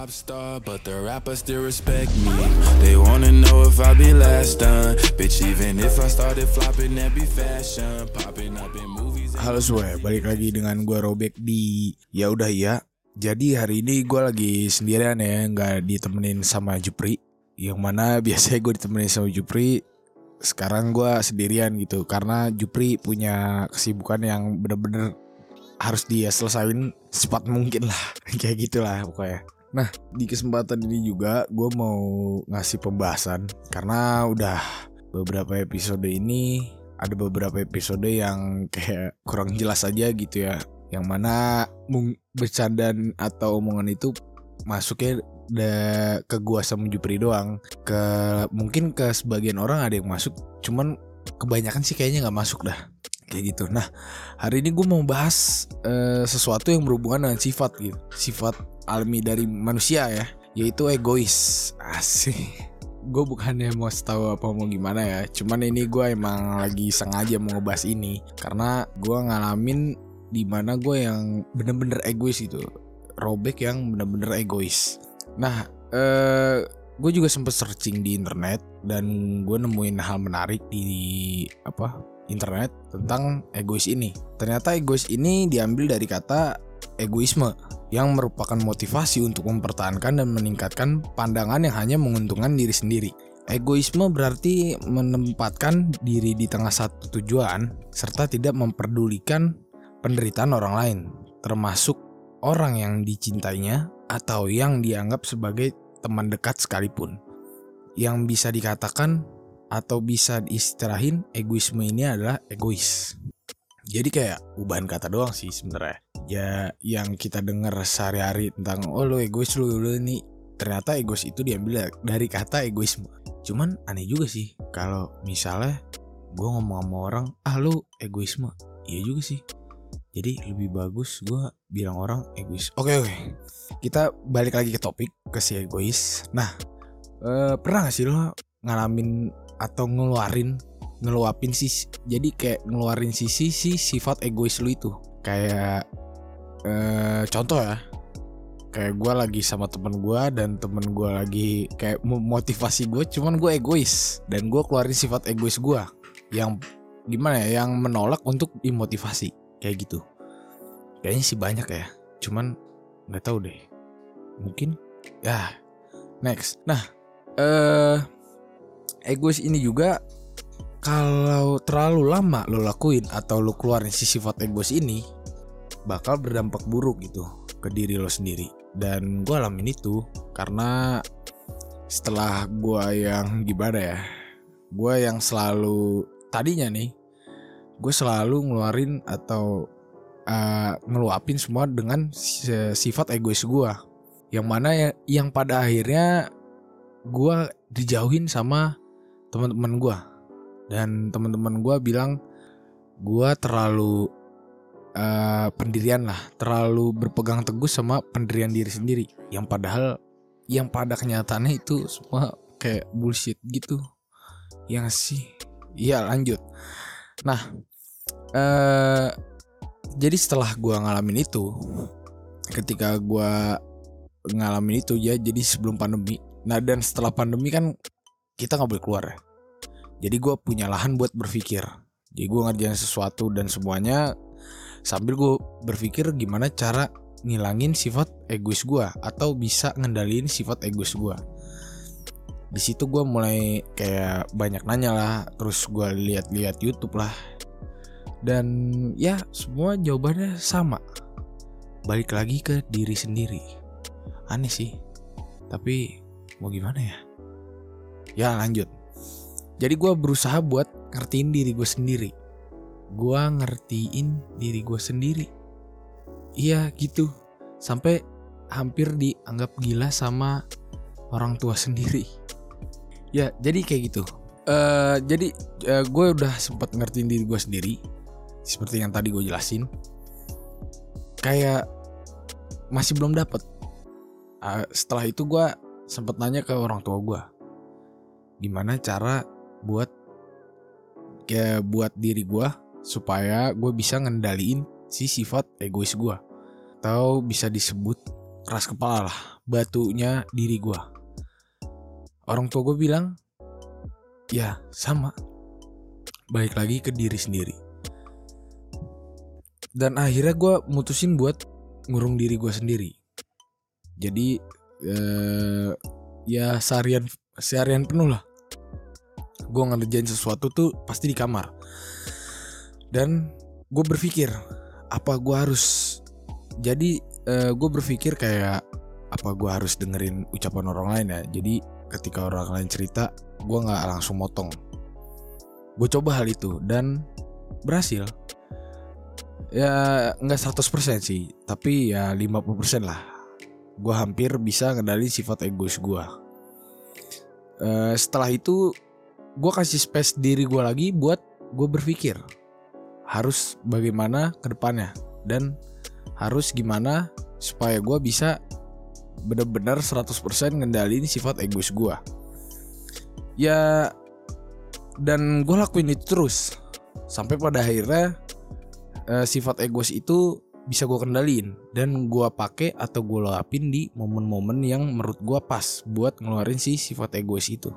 pop star, but the rappers still respect me. They wanna know if I be last done. Bitch, even if I started flopping, that be fashion. Popping up in movies. Halo semua, balik lagi dengan gue Robek di Ya udah ya. Jadi hari ini gue lagi sendirian ya, nggak ditemenin sama Jupri. Yang mana biasanya gue ditemenin sama Jupri. Sekarang gue sendirian gitu, karena Jupri punya kesibukan yang bener-bener harus dia selesain secepat mungkin lah, kayak gitulah pokoknya. Nah di kesempatan ini juga gue mau ngasih pembahasan karena udah beberapa episode ini ada beberapa episode yang kayak kurang jelas aja gitu ya. Yang mana bercandaan atau omongan itu masuknya da ke gua sama Jupri doang. Ke mungkin ke sebagian orang ada yang masuk cuman kebanyakan sih kayaknya nggak masuk dah kayak gitu. Nah hari ini gue mau bahas eh, sesuatu yang berhubungan dengan sifat gitu. Sifat alami dari manusia ya yaitu egois. Asih gue bukannya mau tahu apa mau gimana ya cuman ini gue emang lagi sengaja mau ngebahas ini karena gue ngalamin di mana gue yang bener-bener egois itu. Robek yang bener-bener egois. Nah eh gue juga sempet searching di internet dan gue nemuin hal menarik di apa internet tentang egois ini ternyata egois ini diambil dari kata egoisme yang merupakan motivasi untuk mempertahankan dan meningkatkan pandangan yang hanya menguntungkan diri sendiri. Egoisme berarti menempatkan diri di tengah satu tujuan serta tidak memperdulikan penderitaan orang lain, termasuk orang yang dicintainya atau yang dianggap sebagai teman dekat sekalipun. Yang bisa dikatakan atau bisa diistirahin egoisme ini adalah egois. Jadi kayak ubahan kata doang sih sebenarnya. Ya yang kita dengar sehari-hari tentang oh lo egois lo lo ini ternyata egois itu diambil dari kata egoisme. Cuman aneh juga sih kalau misalnya gue ngomong sama orang ah lo egoisme. Iya juga sih. Jadi lebih bagus gue bilang orang egois. Oke oke. Kita balik lagi ke topik ke si egois. Nah eh, pernah gak sih lo ngalamin atau ngeluarin ngeluapin sih jadi kayak ngeluarin sisi si sifat egois lu itu. Kayak eh, contoh ya kayak gue lagi sama temen gue dan temen gue lagi kayak memotivasi gue cuman gue egois dan gue keluarin sifat egois gue yang gimana ya yang menolak untuk dimotivasi kayak gitu. Kayaknya sih banyak ya cuman nggak tahu deh. Mungkin ya next. Nah eh egois ini juga kalau terlalu lama lo lakuin atau lo keluarin si sifat egois ini bakal berdampak buruk gitu ke diri lo sendiri. Dan gue alamin itu karena setelah gue yang gimana ya gue yang selalu tadinya nih gue selalu ngeluarin atau uh, ngeluapin semua dengan sifat egois gue yang mana ya, yang pada akhirnya gue dijauhin sama teman-teman gue dan teman-teman gue bilang gue terlalu uh, pendirian lah. Terlalu berpegang teguh sama pendirian diri sendiri. Yang padahal yang pada kenyataannya itu semua kayak bullshit gitu. Yang sih? Iya lanjut. Nah uh, jadi setelah gue ngalamin itu ketika gue ngalamin itu ya jadi sebelum pandemi. Nah dan setelah pandemi kan kita nggak boleh keluar ya jadi gue punya lahan buat berpikir. Jadi gue ngerjain sesuatu dan semuanya sambil gue berpikir gimana cara ngilangin sifat egois gue atau bisa ngendaliin sifat egois gue. Di situ gue mulai kayak banyak nanya lah, terus gue lihat-lihat YouTube lah. Dan ya semua jawabannya sama. Balik lagi ke diri sendiri. Aneh sih. Tapi mau gimana ya? Ya lanjut jadi gue berusaha buat ngertiin diri gue sendiri. Gue ngertiin diri gue sendiri. Iya gitu. Sampai hampir dianggap gila sama orang tua sendiri. Ya jadi kayak gitu. Uh, jadi uh, gue udah sempat ngertiin diri gue sendiri. Seperti yang tadi gue jelasin. Kayak masih belum dapet. Uh, setelah itu gue sempat nanya ke orang tua gue. Gimana cara buat ya buat diri gue supaya gue bisa ngendaliin si sifat egois gue atau bisa disebut keras kepala lah batunya diri gue. Orang tua gue bilang, ya sama. Balik lagi ke diri sendiri. Dan akhirnya gue mutusin buat ngurung diri gue sendiri. Jadi eh, ya seharian seharian penuh lah. Gue ngerjain sesuatu tuh pasti di kamar. Dan gue berpikir apa gue harus jadi eh, gue berpikir kayak apa gue harus dengerin ucapan orang lain ya? Jadi ketika orang lain cerita gue nggak langsung motong. Gue coba hal itu dan berhasil. Ya nggak 100% sih tapi ya 50% lah. Gue hampir bisa ngendalin sifat egois gue Eh, setelah itu gue kasih space diri gue lagi buat gue berpikir. Harus bagaimana ke depannya? Dan harus gimana supaya gue bisa bener-bener 100% ngendalin sifat egois gue ya dan gue lakuin itu terus. Sampai pada akhirnya eh, sifat egois itu bisa gue kendalin dan gue pakai atau gue lapin di momen-momen yang menurut gue pas buat ngeluarin si sifat egois itu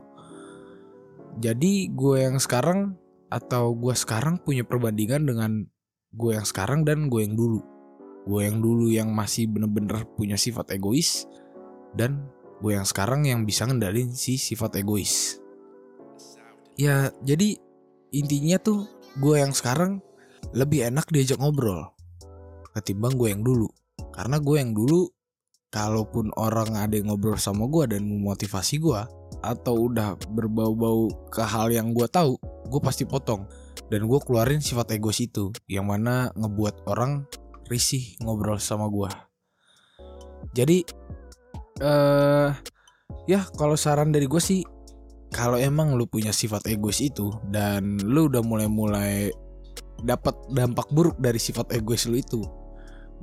jadi gue yang sekarang atau gue sekarang punya perbandingan dengan gue yang sekarang dan gue yang dulu. Gue yang dulu yang masih bener-bener punya sifat egois dan gue yang sekarang yang bisa ngendalin si sifat egois. Ya jadi intinya tuh gue yang sekarang lebih enak diajak ngobrol ketimbang gue yang dulu. Karena gue yang dulu kalaupun orang ada yang ngobrol sama gue dan memotivasi gue atau udah berbau-bau ke hal yang gue tahu gue pasti potong. Dan gue keluarin sifat egois itu yang mana ngebuat orang risih ngobrol sama gue jadi eh ya kalau saran dari gue sih kalau emang lu punya sifat egois itu dan lu udah mulai-mulai dapat dampak buruk dari sifat egois lu itu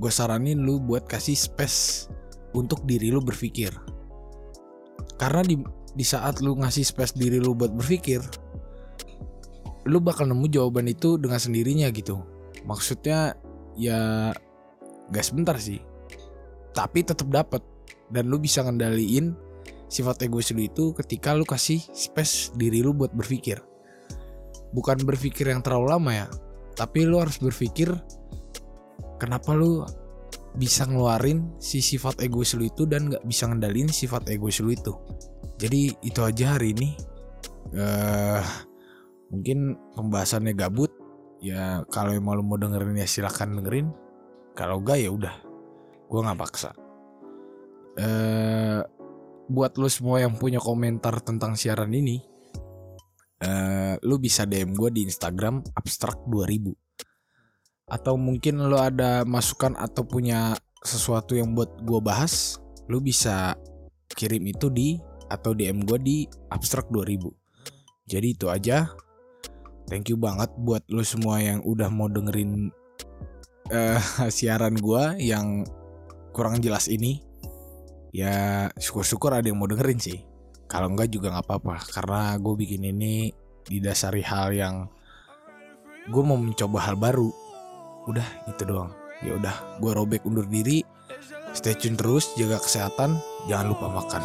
gue saranin lu buat kasih space untuk diri lu berpikir. Karena di di saat lu ngasih space diri lu buat berpikir lu bakal nemu jawaban itu dengan sendirinya gitu. Maksudnya ya gak sebentar sih. Tapi tetap dapat dan lu bisa ngendaliin sifat egois lu itu ketika lu kasih space diri lu buat berpikir. Bukan berpikir yang terlalu lama ya tapi lu harus berpikir kenapa lu bisa ngeluarin si sifat egois lu itu dan gak bisa ngendalin sifat egois lu itu. Jadi itu aja hari ini. Eh mungkin pembahasannya gabut. Ya kalau emang lu mau dengerin ya silakan dengerin. Kalau gak ya udah. Gue nggak paksa. Eh buat lu semua yang punya komentar tentang siaran ini eh lu bisa DM gue di Instagram abstrak 2000 atau mungkin lo ada masukan atau punya sesuatu yang buat gue bahas, lo bisa kirim itu di atau DM gue di abstrak 2000. Jadi itu aja. Thank you banget buat lo semua yang udah mau dengerin eh, siaran gue yang kurang jelas ini. Ya syukur-syukur ada yang mau dengerin sih. Kalau enggak juga nggak apa-apa karena gue bikin ini didasari hal yang gue mau mencoba hal baru udah itu doang. Ya udah gue robek undur diri. Stay tune terus jaga kesehatan. Jangan lupa makan